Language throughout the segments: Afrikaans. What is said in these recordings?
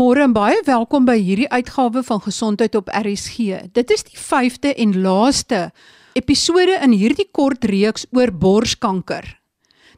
Goeiemôre en baie welkom by hierdie uitgawe van Gesondheid op RSG. Dit is die 5de en laaste episode in hierdie kort reeks oor borskanker.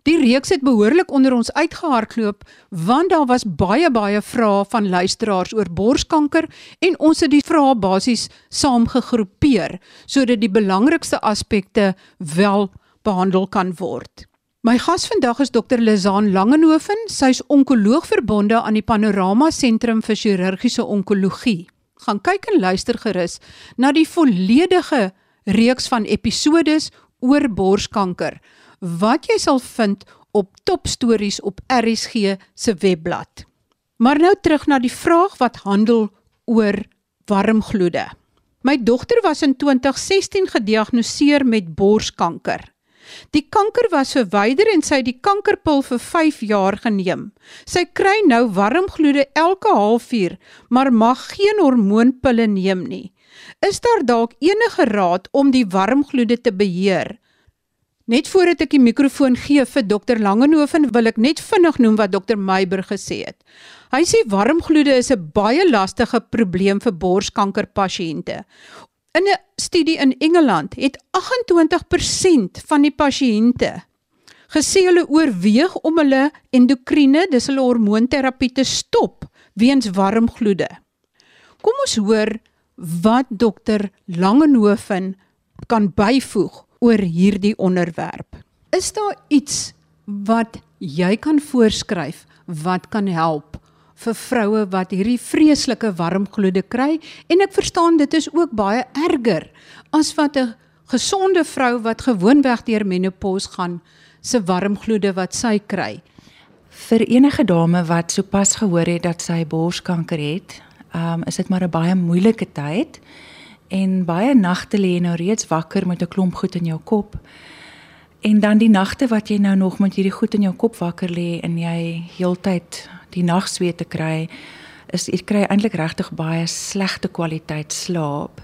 Die reeks het behoorlik onder ons uitgehardloop want daar was baie baie vrae van luisteraars oor borskanker en ons het die vrae basies saamgegroepeer sodat die belangrikste aspekte wel behandel kan word. My gas vandag is Dr. Lizaan Langenhoven. Sy's onkoloog verbonde aan die Panorama Sentrum vir Chirurgiese Onkologie. Gaan kyk en luister gerus na die volledige reeks van episodes oor borskanker wat jy sal vind op Top Stories op RSG se webblad. Maar nou terug na die vraag wat handel oor warmgloede. My dogter was in 2016 gediagnoseer met borskanker. Die kanker was verwyder en sy het die kankerpil vir 5 jaar geneem. Sy kry nou warmgloede elke halfuur, maar mag geen hormoonpille neem nie. Is daar dalk enige raad om die warmgloede te beheer? Net voordat ek die mikrofoon gee vir dokter Langenhoven, wil ek net vinnig noem wat dokter Meiber gesê het. Hy sê warmgloede is 'n baie lastige probleem vir borskankerpasiënte. In 'n studie in Engeland het 28% van die pasiënte gesê hulle oorweeg om hulle endokriene, dis hulle hormoonterapie te stop weens warm gloede. Kom ons hoor wat dokter Langenhoven kan byvoeg oor hierdie onderwerp. Is daar iets wat jy kan voorskryf wat kan help vir vroue wat hierdie vreeslike warm gloede kry en ek verstaan dit is ook baie erger as wat 'n gesonde vrou wat gewoonweg deur menopause gaan se warm gloede wat sy kry. Vir enige dame wat sopas gehoor het dat sy borskanker het, um, is dit maar 'n baie moeilike tyd en baie nagte lê jy nou reeds wakker met 'n klomp goed in jou kop. En dan die nagte wat jy nou nog met hierdie goed in jou kop wakker lê en jy heeltyd die nagsweet te kry is jy kry eintlik regtig baie slegte kwaliteit slaap.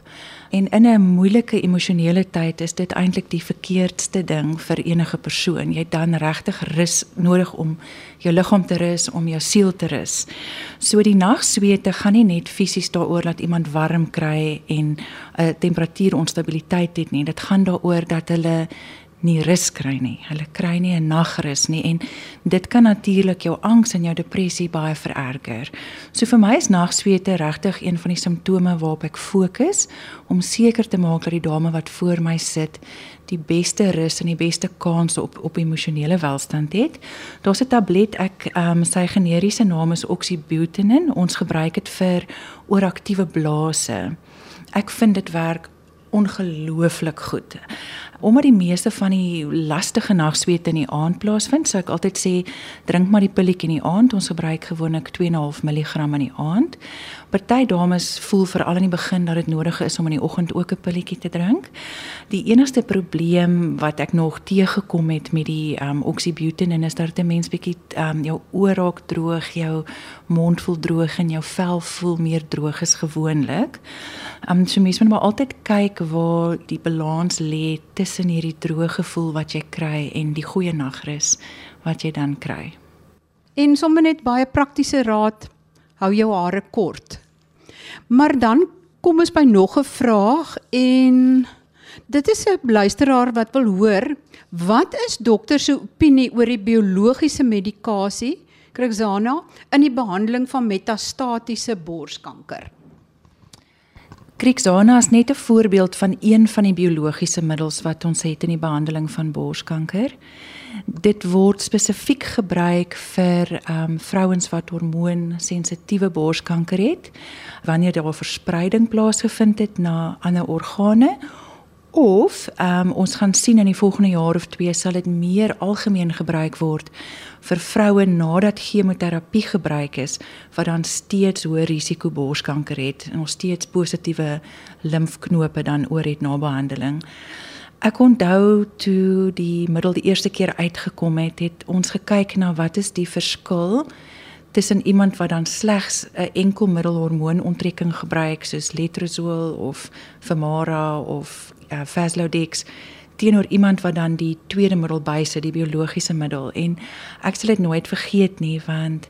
En in 'n moeilike emosionele tyd is dit eintlik die verkeerdste ding vir enige persoon. Jy het dan regtig rus nodig om jou liggaam te rus, om jou siel te rus. So die nagswete gaan nie net fisies daaroor dat iemand warm kry en 'n uh, temperatuuronstabiliteit het nie. Dit gaan daaroor dat hulle nie rus kry nie. Hulle kry nie 'n nagrus nie en dit kan natuurlik jou angs en jou depressie baie vererger. So vir my is nagswete regtig een van die simptome waarop ek fokus om seker te maak dat die dame wat voor my sit die beste rus en die beste kans op op emosionele welstand het. Daar's 'n tablet ek ehm um, sy generiese naam is Oxybutynin. Ons gebruik dit vir ooraktiewe blaase. Ek vind dit werk ongelooflik goed omdat die meeste van die lastige nagswete in die aand plaasvind, sou ek altyd sê drink maar die pilletjie in die aand. Ons gebruik gewoonlik 2.5 mg in die aand. Party dames voel veral in die begin dat dit nodig is om in die oggend ook 'n pilletjie te drink. Die enigste probleem wat ek nog teëgekom het met die um oxybutynin is dat 'n mens bietjie um jou oë raak droog, jou mond voel droog en jou vel voel meer droog as gewoonlik. Um so mens moet maar altyd kyk waar die balans lê tussen hierdie droë gevoel wat jy kry en die goeie nagrus wat jy dan kry. En sommer net baie praktiese raad, hou jou hare kort. Maar dan kom ons by nog 'n vraag en dit is 'n luisteraar wat wil hoor, wat is dokter se opinie oor die biologiese medikasie Krixana in die behandeling van metastatiese borskanker? Krixana is net 'n voorbeeld van een van die biologiese middels wat ons het in die behandeling van borskanker. Dit word spesifiek gebruik vir ehm um, vrouens wat hormoonsensitiewe borskanker het wanneer daar verspreiding plaasgevind het na ander organe of um, ons gaan sien in die volgende jaar of twee sal dit meer algemeen gebruik word vir vroue nadat chemoterapie gebruik is wat dan steeds hoë risiko borskanker het en nog steeds positiewe limfknope dan oor het na behandeling. Ek onthou toe die middel die eerste keer uitgekom het, het ons gekyk na wat is die verskil tussen iemand wat dan slegs 'n enkel middelhormoononttrekking gebruik soos letrozole of Femara of uh, Faslodex teenoor iemand wat dan die tweede middel bysit, die biologiese middel en ek sal dit nooit vergeet nie want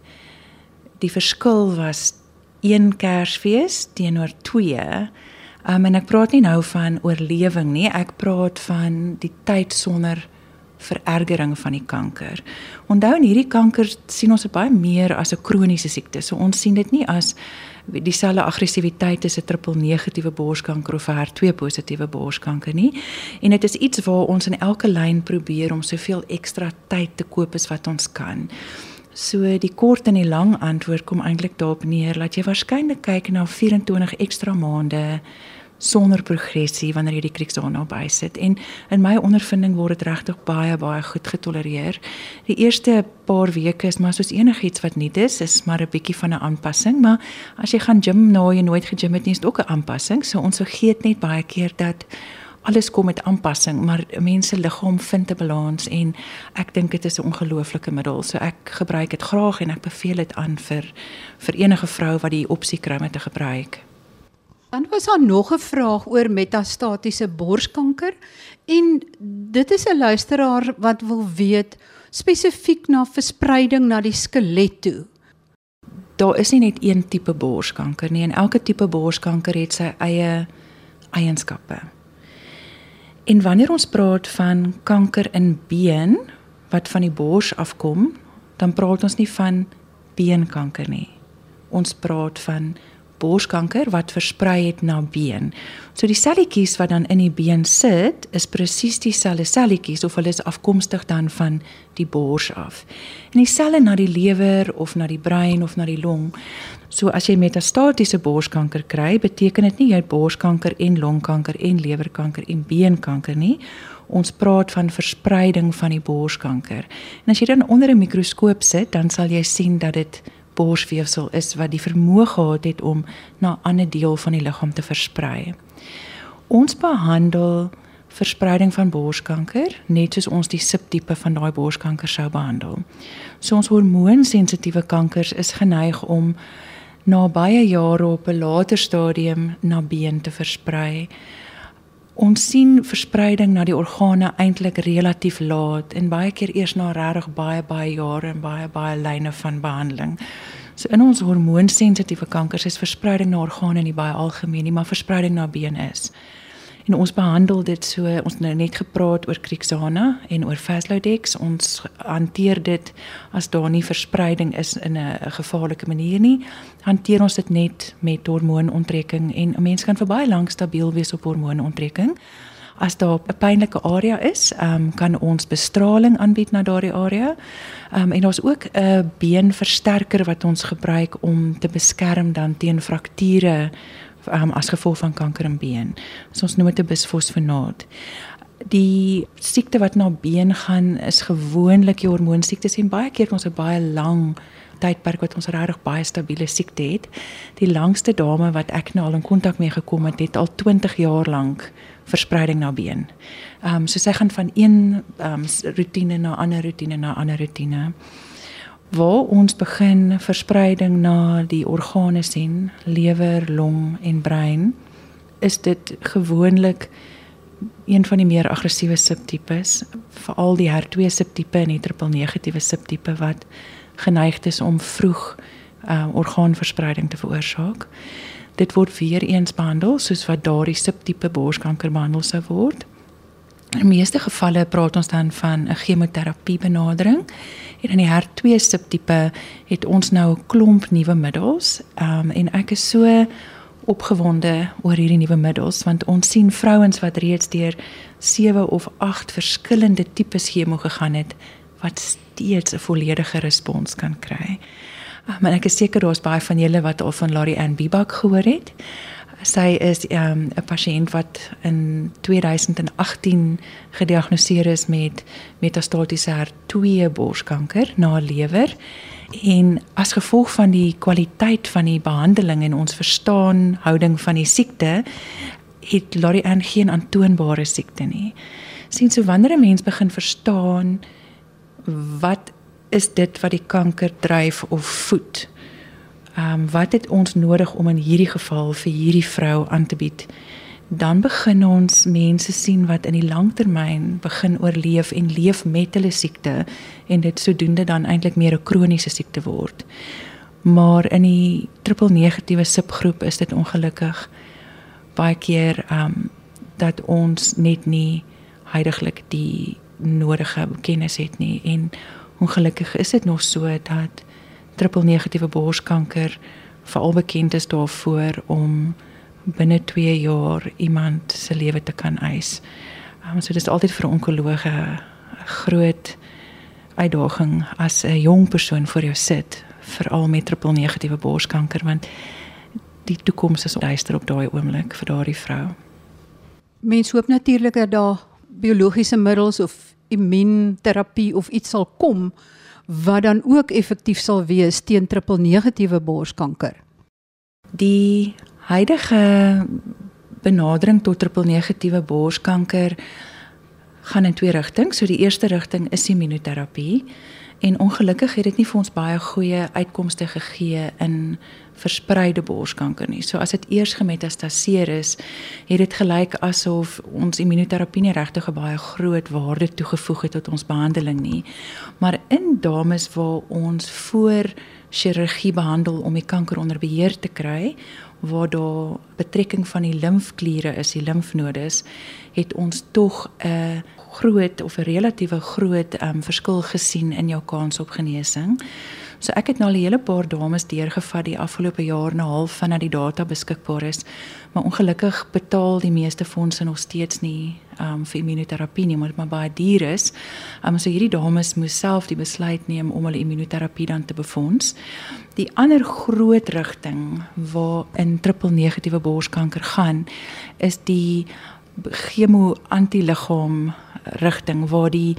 die verskil was een Kersfees teenoor 2. Um, en ek praat nie nou van oorlewing nie, ek praat van die tyd sonder verergering van die kanker. Onthou in hierdie kanker sien ons dit baie meer as 'n kroniese siekte. So ons sien dit nie as dieselfde aggressiwiteit as 'n triple negatiewe borskanker of 'n HER2 positiewe borskanker nie. En dit is iets waar ons in elke lyn probeer om soveel ekstra tyd te koop as wat ons kan. So die kort en die lang antwoord kom eintlik daarop neer dat jy waarskynlik kyk na 24 ekstra maande sonder progressie wanneer jy die kriksona bysit en in my ondervinding word dit regtig baie baie goed getolereer. Die eerste paar weke is maar soos enigiets wat nuut is, is maar 'n bietjie van 'n aanpassing, maar as jy gaan gym nou jy nooit gegym het nie, is dit ook 'n aanpassing. So ons vergeet net baie keer dat alles kom met aanpassing, maar mense liggaam vind 'n balans en ek dink dit is 'n ongelooflike middel. So ek gebruik dit graag en ek beveel dit aan vir vir enige vrou wat die opsie kry om dit te gebruik. Dan was daar nog 'n vraag oor metastatiese borskanker en dit is 'n luisteraar wat wil weet spesifiek na verspreiding na die skelet toe. Daar is nie net een tipe borskanker nie en elke tipe borskanker het sy eie eienskappe. En wanneer ons praat van kanker in been wat van die bors afkom, dan praat ons nie van beenkanker nie. Ons praat van borskanker wat versprei het na been. So die selletjies wat dan in die been sit, is presies dieselfde selletjies of hulle is afkomstig dan van die bors af. En die selle na die lewer of na die brein of na die long. So as jy metastatiese borskanker kry, beteken dit nie jy het borskanker en longkanker en lewerkanker en beenkanker nie. Ons praat van verspreiding van die borskanker. En as jy dan onder 'n mikroskoop sit, dan sal jy sien dat dit borsweefsel is wat die vermoë gehad het om na 'n ander deel van die liggaam te versprei. Ons behandel verspreiding van borskanker net soos ons die subtipe van daai borskanker sou behandel. So ons hormoonsensitiewe kankers is geneig om na baie jare op 'n later stadium na been te versprei. Ons sien verspreiding na die organe eintlik relatief laat en baie keer eers na regtig baie baie jare en baie baie lyne van behandeling. So in ons hormoonsensitiewe kankers is verspreiding na organe nie baie algemeen nie, maar verspreiding na been is en ons behandel dit so ons nou net gepraat oor Crixana en oor Faslodex. Ons hanteer dit as daar nie verspreiding is in 'n gevaarlike manier nie. Hanteer ons dit net met hormoonontrekking en 'n mens kan vir baie lank stabiel wees op hormoonontrekking. As daar 'n pynlike area is, um, kan ons bestraling aanbied na daardie area. Um, en daar's ook 'n beenversterker wat ons gebruik om te beskerm dan teen frakture um, as gevolg van kanker in been. So ons noem dit 'n bisfosfonaat. Die siekte wat na been gaan is gewoonlik die hormoonsiektes en baie keer ons 'n baie lang tydperk wat ons regtig baie stabiele siekte het. Die langste dame wat ek nou al in kontak mee gekom het, het al 20 jaar lank verspreiding na been. Ehm um, so sy gaan van een ehm um, rotine na ander rotine na ander rotine waar ons begin verspreiding na die organe sien, lewer, long en brein, is dit gewoonlik een van die meer aggressiewe subtipes, veral die HER2 subtipe en die triple negatiewe subtipe wat geneig is om vroeg uh, orgaanverspreiding te veroorsaak. Dit word weer eens behandel soos wat daardie subtipe borskanker behandel sou word. In meeste gevalle praat ons dan van 'n chemoterapie benadering. En in die HER2 subtipe het ons nou 'n klomp nuwe middels. Ehm um, en ek is so opgewonde oor hierdie nuwe middels want ons sien vrouens wat reeds deur 7 of 8 verskillende tipes chemo gegaan het wat steeds 'n volledige respons kan kry. Um, en ek is seker daar's baie van julle wat al van Larry Ann Bibak gehoor het. Sy is ehm, 'n um, pasiënt wat in 2018 gediagnoseer is met metastatiese HER2 borskanker na lewer en as gevolg van die kwaliteit van die behandeling en ons verstaan houding van die siekte het Lori Ann geen aantoonbare siekte nie. Sien so wanneer 'n mens begin verstaan wat is dit wat die kanker dryf of voed? Ehm um, wat het ons nodig om in hierdie geval vir hierdie vrou aan te bied? Dan begin ons mense sien wat in die langtermyn begin oorleef en leef met hulle siekte en dit sodoende dan eintlik meer 'n kroniese siekte word. Maar in die triple negatiewe subgroep is dit ongelukkig baie keer ehm um, dat ons net nie heidaglik die nodige kennis het nie en ongelukkig is dit nog so dat triple negatiewe borskanker veral bekend is daarvoor om binne 2 jaar iemand se lewe te kan eis. Um, so dis altyd vir 'n onkoloog 'n groot uitdaging as 'n jong persoon voor jou sit, veral met triple negatiewe borskanker want die toekoms is duister op daai oomblik vir daardie vrou. Mense hoop natuurlik dat daar biologiese middels of immuunterapie of iets sal kom wat dan ook effektief sal wees teen triple negatiewe borskanker. Die huidige benadering tot triple negatiewe borskanker gaan in twee rigtings. So die eerste rigting is immunoterapie en ongelukkig het dit nie vir ons baie goeie uitkomste gegee in verspreide borskanker nie. So as dit eers gemetastaseer is, het dit gelyk asof ons immunoterapie nie regtig 'n baie groot waarde toegevoeg het tot ons behandeling nie. Maar in dames waar ons voor chirurgie behandel om die kanker onder beheer te kry, waar daar betrekking van die limfkliere is, die limfnodes, het ons tog 'n groot of 'n relatiewe groot um, verskil gesien in jou kans op genesing. So ek het nou al 'n hele paar dames deurgevat die afgelope jaar en 'n half vandat die data beskikbaar is, maar ongelukkig betaal die meeste fondse nog steeds nie um, vir immunoterapie nie, omdat dit maar baie duur is. Um, so hierdie dames moes self die besluit neem om hulle immunoterapie dan te befonds. Die ander groot rigting waar in triple negatiewe borskanker gaan, is die chemo antiliggaam rigting waar die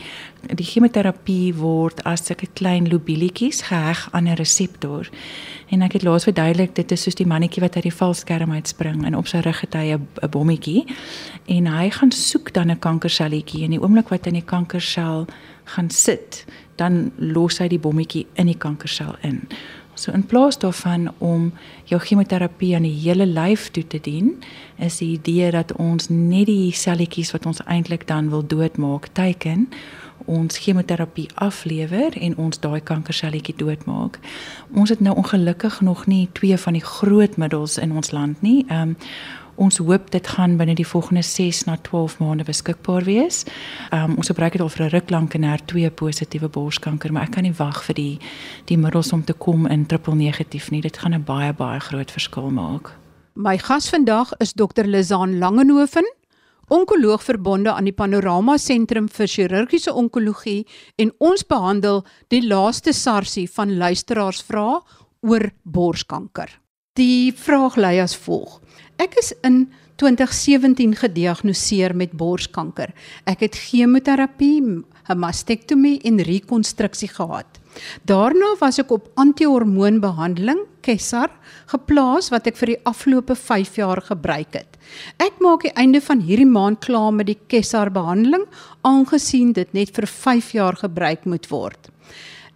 die chemoterapie word as sulke klein lobielietjies geheg aan 'n reseptor. En ek het laas verduidelik dit is soos die mannetjie wat uit die valskerm uitspring en op sy rug het hy 'n bommetjie en hy gaan soek dan 'n kankerselletjie en die oomblik wat in die kankersel gaan sit, dan los hy die bommetjie in die kankersel in. So in plaas daarvan om jou chemoterapie aan die hele lyf toe te dien, is die idee dat ons net die selletjies wat ons eintlik dan wil doodmaak, teiken ons chemoterapie aflewer en ons daai kankerselletjie doodmaak. Ons het nou ongelukkig nog nie twee van die groot middels in ons land nie. Ehm um, Ons hoop dit gaan binne die volgende 6 na 12 maande beskikbaar wees. Um, ons gebruik dit al vir 'n ruk lank haar twee positiewe borskanker, maar ek kan nie wag vir die die middels om te kom in triple negatief nie. Dit gaan 'n baie baie groot verskil maak. My gas vandag is Dr. Lizaan Langenhoven, onkoloog verbonde aan die Panorama Sentrum vir Chirurgiese Onkologie en ons behandel die laaste sarsie van luisteraarsvrae oor borskanker. Die vraag lui as volg: Ek is in 2017 gediagnoseer met borskanker. Ek het chemoterapie, 'n mastektomie en rekonstruksie gehad. Daarna was ek op antihormoonbehandeling, Kessar, geplaas wat ek vir die afgelope 5 jaar gebruik het. Ek maak die einde van hierdie maand klaar met die Kessar behandeling, aangesien dit net vir 5 jaar gebruik moet word.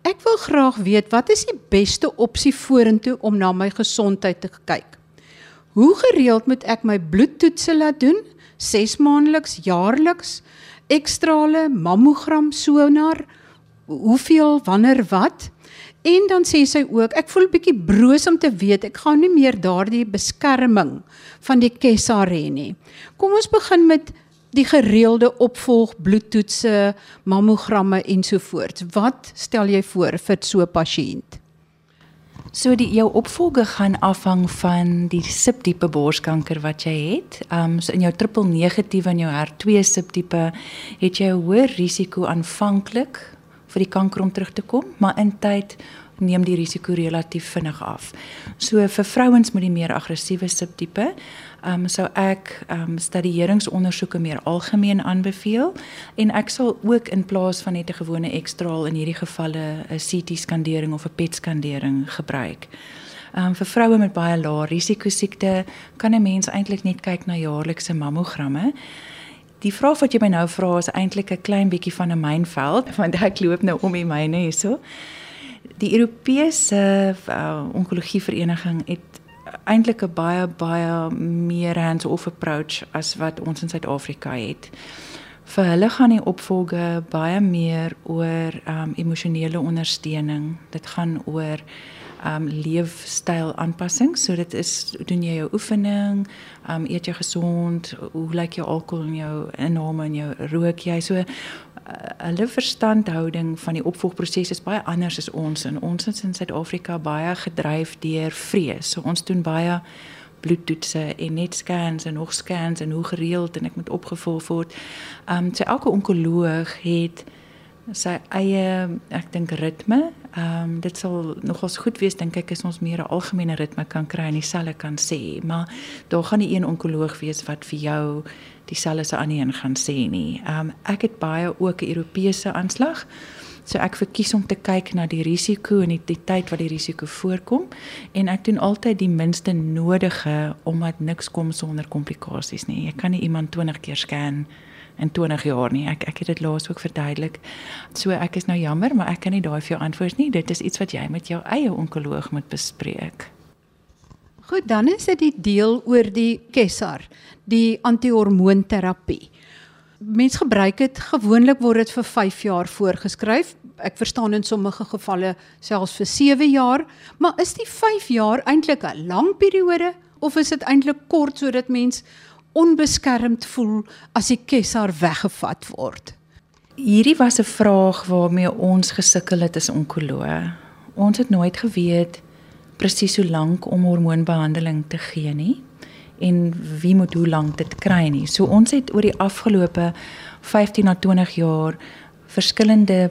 Ek wil graag weet wat is die beste opsie vorentoe om na my gesondheid te kyk? Hoe gereeld moet ek my bloedtoetse laat doen? 6 maandeliks, jaarliks, ekstrale, mammogram, sonar, hoeveel, wanneer, wat? En dan sê sy ook, ek voel 'n bietjie broos om te weet ek gaan nie meer daardie beskerming van die kessar hê nie. Kom ons begin met die gereelde opvolg bloedtoetse, mammogramme ensovoorts. Wat stel jy voor vir so 'n pasiënt? So die jou opvolge gaan afhang van die subtipe borskanker wat jy het. Um, so in jou triple negatiewe en jou HER2 subtipe het jy 'n hoër risiko aanvanklik vir die kanker om terug te kom, maar in tyd neem die risiko relatief vinnig af. So vir vrouens met die meer aggressiewe subtipe, um, sou ek ehm um, stadieringsondersoeke meer algemeen aanbeveel en ek sal ook in plaas van net 'n gewone ekstraal in hierdie gevalle 'n CT skandering of 'n PET skandering gebruik. Ehm um, vir vroue met baie lae risiko siekte kan 'n mens eintlik net kyk na jaarlikse mammogramme. Die vraag wat jy my nou vra is eintlik 'n klein bietjie van 'n mynveld want ek loop nou om die myne hierso. Die Europese uh, onkologie vereniging het eintlik 'n baie baie meer hands-off approach as wat ons in Suid-Afrika het. Vir hulle gaan die opvolge baie meer oor um emosionele ondersteuning. Dit gaan oor um leefstyl aanpassings. So dit is doen jy jou oefening, um eet jy gesond, hoe lyk jou alkohol in jou inname en jou rook jy so hulle verstandhouding van die opvolgproses is baie anders as ons en ons is in Suid-Afrika baie gedryf deur vrees. So ons doen baie bloedtoetse en net scans en nog scans en hoe gereeld en ek moet opgevolg word. Ehm um, so elke onkoloog het sy eie ek dink ritme. Ehm um, dit sal nogals goed wees dink ek as ons meer 'n algemene ritme kan kry en dieselfde kan sê, maar daar gaan nie een onkoloog wees wat vir jou dieselfde se aan een gaan sê nie. Ehm um, ek het baie ook 'n Europese aanslag. So ek verkies om te kyk na die risiko en die, die tyd wat die risiko voorkom en ek doen altyd die minste nodige omdat niks kom sonder komplikasies nie. Jy kan nie iemand 20 keer scan in 20 jaar nie. Ek ek het dit laas ook verduidelik. So ek is nou jammer, maar ek kan nie daai vir jou antwoord nie. Dit is iets wat jy met jou eie onkoloog moet bespreek. Goed, dan is dit die deel oor die Kessar, die antihormoonterapie mens gebruik dit gewoonlik word dit vir 5 jaar voorgeskryf. Ek verstaan in sommige gevalle selfs vir 7 jaar, maar is die 5 jaar eintlik 'n lang periode of is dit eintlik kort sodat mens onbeskermd voel as die kessar weggevat word? Hierdie was 'n vraag waarmee ons gesukkel het as onkoloog. Ons het nooit geweet presies hoe lank om hormoonbehandeling te gee nie en wie moet hoe lank dit kry nie. So ons het oor die afgelope 15 na 20 jaar verskillende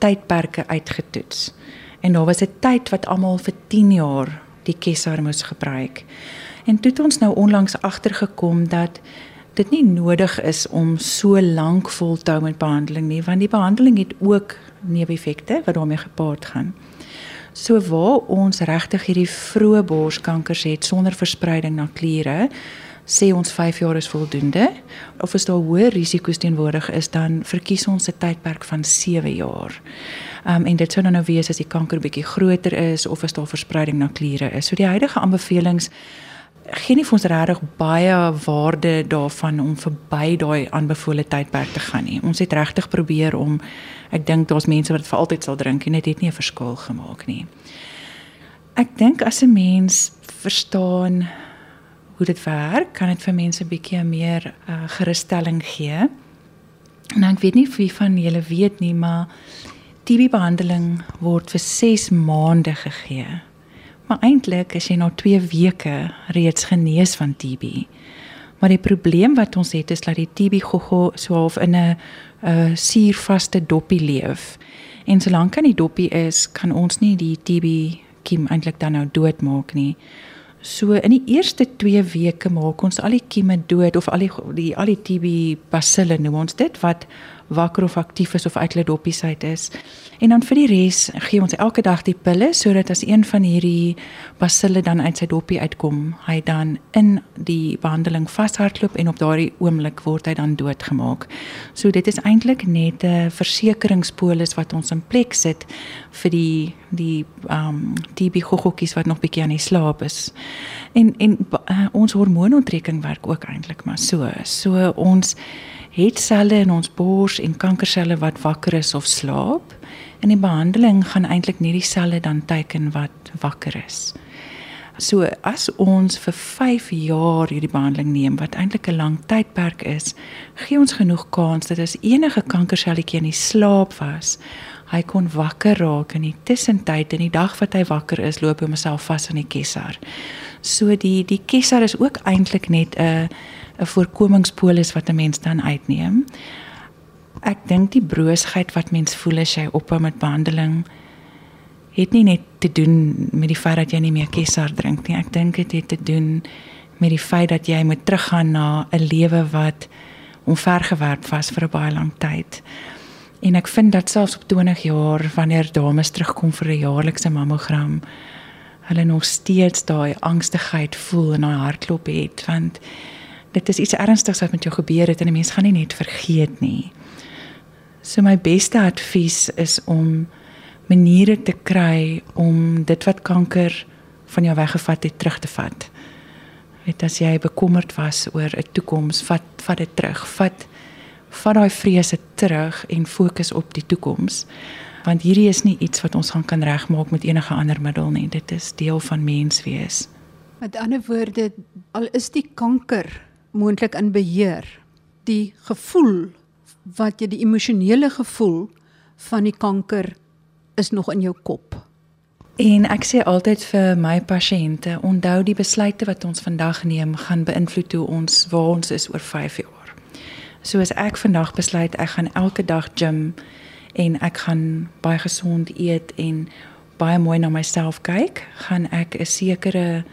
tydperke uitgetoets. En daar was 'n tyd wat almal vir 10 jaar die kessar moes gebruik. En toe het ons nou onlangs agtergekom dat dit nie nodig is om so lank vol te hou met behandeling nie, want die behandeling het ook neeweffekte wat daarmee gepaard gaan. So waar ons regtig hierdie vroeë borskankers het sonder verspreiding na kliere, sê ons 5 jaar is voldoende. Of as daar hoë risiko's teenwoordig is, dan verkies ons 'n tydperk van 7 jaar. Um en dit sou dan nou wees as die kanker bietjie groter is of as daar verspreiding na kliere is. So die huidige aanbevelings gee nie vir ons regtig baie waarde daarvan om verby daai aanbevole tydperk te gaan nie. Ons het regtig probeer om ek dink daar's mense wat dit vir altyd sal drink en dit het nie 'n verskil gemaak nie. Ek dink as 'n mens verstaan hoe dit werk, kan dit vir mense bietjie meer uh, gerusstelling gee. En ek weet nie wie van julle weet nie, maar TB behandeling word vir 6 maande gegee. Maar eintlik is jy na 2 weke reeds genees van TB. Maar die probleem wat ons het is dat die TB goggo so half in 'n 'n suurvaste doppie leef. En solank aan die doppie is, kan ons nie die TB kiem eintlik dan nou doodmaak nie. So in die eerste 2 weke maak ons al die kieme dood of al die die al die TB basille noem ons dit wat wakker of aktief is of uit hulle doppies uit is. En dan vir die res gee ons elke dag die pille sodat as een van hierdie basille dan uit sy doppie uitkom, hy dan in die behandeling vashardloop en op daardie oomblik word hy dan doodgemaak. So dit is eintlik net 'n versekeringspolis wat ons in plek sit vir die die ehm um, TB goggokies wat nog bietjie aan die slaap is. En en uh, ons hormoonontrekking werk ook eintlik maar so. So ons het selle in ons bors en kankerselle wat wakker is of slaap. En die behandeling gaan eintlik nie die selle dan teiken wat wakker is. So as ons vir 5 jaar hierdie behandeling neem wat eintlik 'n lang tydperk is, gee ons genoeg kans dat as enige kankerselletjie in die slaap was, hy kon wakker raak in die tussentyd in die dag wat hy wakker is, loop hy homself vas aan die kessar. So die die kessar is ook eintlik net 'n 'n voorkomingspolis wat 'n mens dan uitneem. Ek dink die broosheid wat mens voel as jy ophou met behandeling het nie net te doen met die feit dat jy nie meer kessar drink nie. Ek dink dit het te doen met die feit dat jy moet teruggaan na 'n lewe wat onvergewerp was vir 'n baie lang tyd. En ek vind dat selfs op 20 jaar wanneer dames terugkom vir 'n jaarlikse mammogram, hulle nog steeds daai angstigheid voel en daai hartklop het want dit is iets ernstigs wat met jou gebeur het en 'n mens gaan nie net vergeet nie. So my beste advies is om maniere te kry om dit wat kanker van jou weggevat het terug te vat. Weet as jy bekommerd was oor 'n toekoms, vat vat dit terug. Vat vat daai vrese terug en fokus op die toekoms. Want hierdie is nie iets wat ons gaan kan regmaak met enige ander middel nie. Dit is deel van mens wees. Met ander woorde, al is die kanker moontlik in beheer, die gevoel wat jy die emosionele gevoel van die kanker is nog in jou kop. En ek sê altyd vir my pasiënte, onthou die besluite wat ons vandag neem gaan beïnvloed hoe ons waar ons is oor 5 jaar. So as ek vandag besluit ek gaan elke dag gym en ek gaan baie gesond eet en baie mooi na myself kyk, gaan ek 'n sekere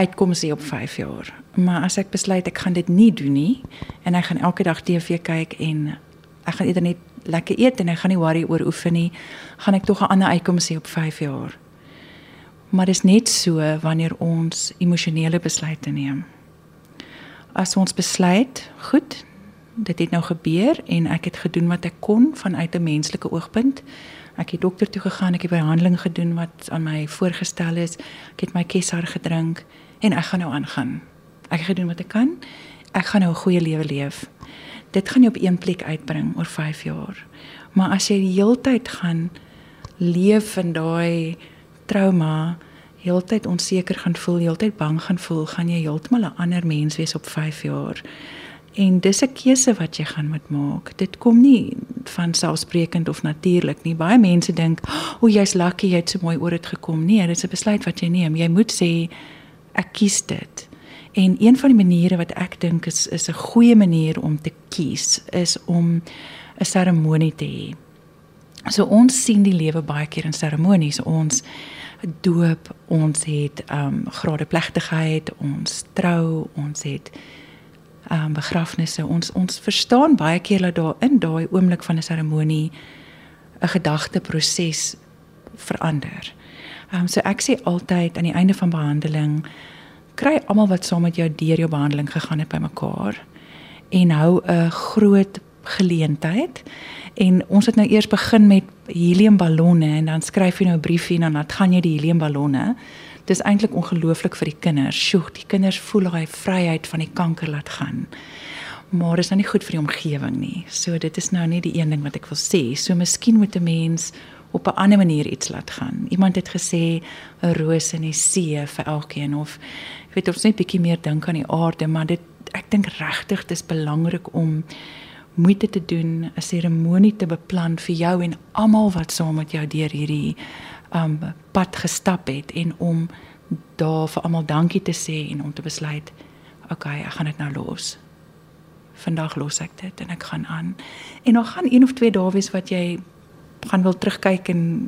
uitkoms hê op 5 jaar. Maar as ek besluit ek gaan dit nie doen nie en ek gaan elke dag TV kyk en ek gaan eerder net lekker eet en ek gaan nie worry oor oefen nie, gaan ek tog 'n ander uitkoms hê op 5 jaar. Maar dit is net so wanneer ons emosionele besluite neem. As ons besluit, goed, dit het nou gebeur en ek het gedoen wat ek kon vanuit 'n menslike oogpunt. Ek het dokter toe gegaan, ek het behandeling gedoen wat aan my voorgestel is. Ek het my kessar gedrink en ek gaan nou aangaan. Ek het gedoen wat ek kan. Ek gaan nou 'n goeie lewe leef. Dit gaan jou op een plek uitbring oor 5 jaar. Maar as jy die heeltyd gaan leef in daai trauma, heeltyd onseker gaan voel, heeltyd bang gaan voel, gaan jy heeltemal 'n ander mens wees op 5 jaar. En dis 'n keuse wat jy gaan moet maak. Dit kom nie van selfsprekend of natuurlik nie. Baie mense dink, "O, oh, jy's lucky jy het so mooi oor dit gekom." Nee, dit is 'n besluit wat jy neem. Jy moet sê, "Ek kies dit." En een van die maniere wat ek dink is is 'n goeie manier om te kies, is om 'n seremonie te hê. So ons sien die lewe baie keer in seremonies. Ons doop, ons het ehm um, grade plegtigheid, ons trou, ons het ehm um, begrafnisse. Ons ons verstaan baie keer dat daar in daai oomblik van 'n seremonie 'n gedagteproses verander. Ehm um, so ek sê altyd aan die einde van behandeling kry almal wat saam met jou deur jou behandeling gegaan het bymekaar en hou 'n groot geleentheid en ons het nou eers begin met heliumballonne en dan skryf jy nou 'n briefie en dan gaan jy die heliumballonne dis eintlik ongelooflik vir die kinders. Sjoe, die kinders voel daai vryheid van die kanker laat gaan. Maar dis nou nie goed vir die omgewing nie. So dit is nou nie die een ding wat ek wil sê. So miskien moet 'n mens op 'n ander manier iets laat gaan. Iemand het gesê 'n roos in die see vir elkeen of ek weet of net bietjie meer dink aan die aarde, maar dit ek dink regtig dis belangrik om moeite te doen, 'n seremonie te beplan vir jou en almal wat saam met jou deur hierdie um pad gestap het en om daar vir almal dankie te sê en om te besluit okay, ek gaan dit nou los. Vandag los ek dit en ek gaan aan. En dan gaan een of twee dae wees wat jy gaan wil terugkyk en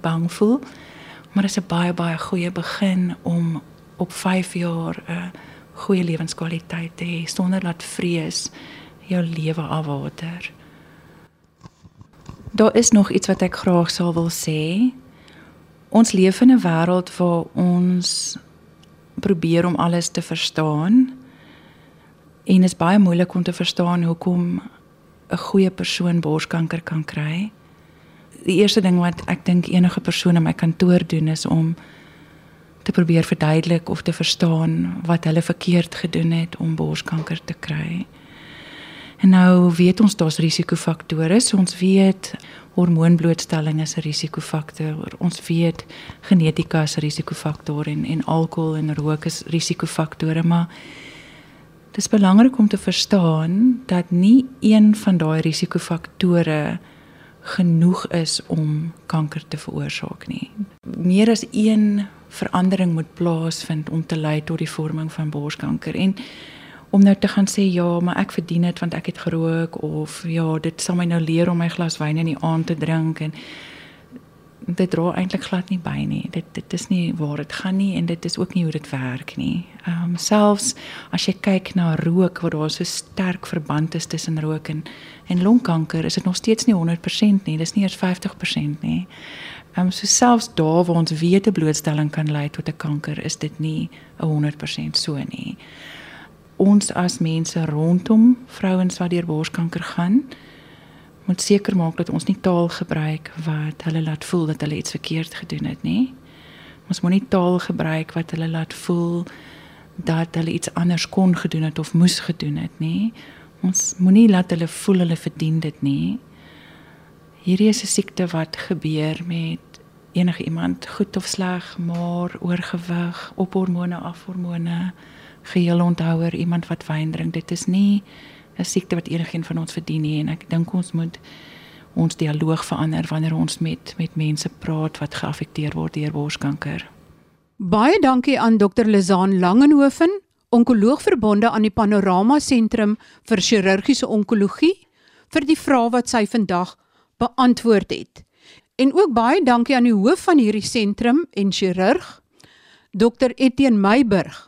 bang voel. Maar dit is 'n baie baie goeie begin om op 5 jaar 'n goeie lewenskwaliteit te hê sonder dat vrees jou lewe afwater. Daar is nog iets wat ek graag sou wil sê. Ons leef in 'n wêreld waar ons probeer om alles te verstaan en is baie moeilik om te verstaan hoekom 'n goeie persoon borskanker kan kry. Die eerste ding wat ek dink enige persoon in my kantoor doen is om te probeer verduidelik of te verstaan wat hulle verkeerd gedoen het om borskanker te kry. En nou weet ons daar's risikofaktore. So ons weet hormoonblootstelling is 'n risikofaktor. Ons weet genetika is 'n risikofaktor en en alkohol en rook is risikofaktore, maar dit is belangrik om te verstaan dat nie een van daai risikofaktore genoeg is om kanker te veroorsaak nie. Meer as een verandering moet plaasvind om te lei tot die vorming van borskanker en om nou te gaan sê ja, maar ek verdien dit want ek het gerook of ja, dit sal my nou leer om my glas wyn in die aand te drink en dit dra eintlik glad nie by nie. Dit dit is nie waar dit gaan nie en dit is ook nie hoe dit werk nie. Ehm um, selfs as jy kyk na rook waar daar so sterk verband is tussen rook en en longkanker, is dit nog steeds nie 100% nie. Dis nie eers 50% nie. Ehm um, so selfs daar waar ons weet 'n blootstelling kan lei tot 'n kanker, is dit nie 'n 100% so nie ons as mense rondom vrouens wat deur borskanker gaan moet seker maak dat ons nie taal gebruik wat hulle laat voel dat hulle iets verkeerd gedoen het nie. Ons moenie taal gebruik wat hulle laat voel dat hulle iets anders kon gedoen het of moes gedoen het nie. Ons moenie laat hulle voel hulle verdien dit nie. Hierdie is 'n siekte wat gebeur met enige iemand, goed of sleg, maar oorgewig, op hormone, af hormone, geheel onthouer, iemand wat wyn drink. Dit is nie 'n siekte wat enigiemand van ons verdien nie en ek dink ons moet ons dialoog verander wanneer ons met met mense praat wat geaffekteer word deur borskanker. Baie dankie aan Dr. Lizaan Langenhoven, onkoloog verbonde aan die Panorama Sentrum vir Chirurgiese Onkologie vir die vrae wat sy vandag beantwoord het. En ook baie dankie aan die hoof van hierdie sentrum en chirurg, Dr. Etienne Meiburg,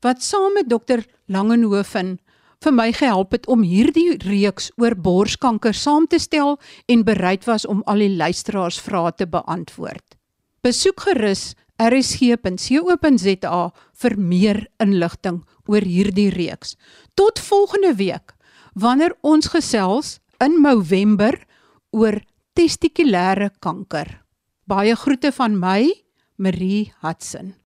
wat saam met Dr. Langenhoven vir my gehelp het om hierdie reeks oor borskanker saam te stel en bereid was om al die luisteraars vrae te beantwoord. Besoek gerus rsg.co.za vir meer inligting oor hierdie reeks. Tot volgende week wanneer ons gesels in November oor testikulêre kanker. Baie groete van my, Marie Hudson.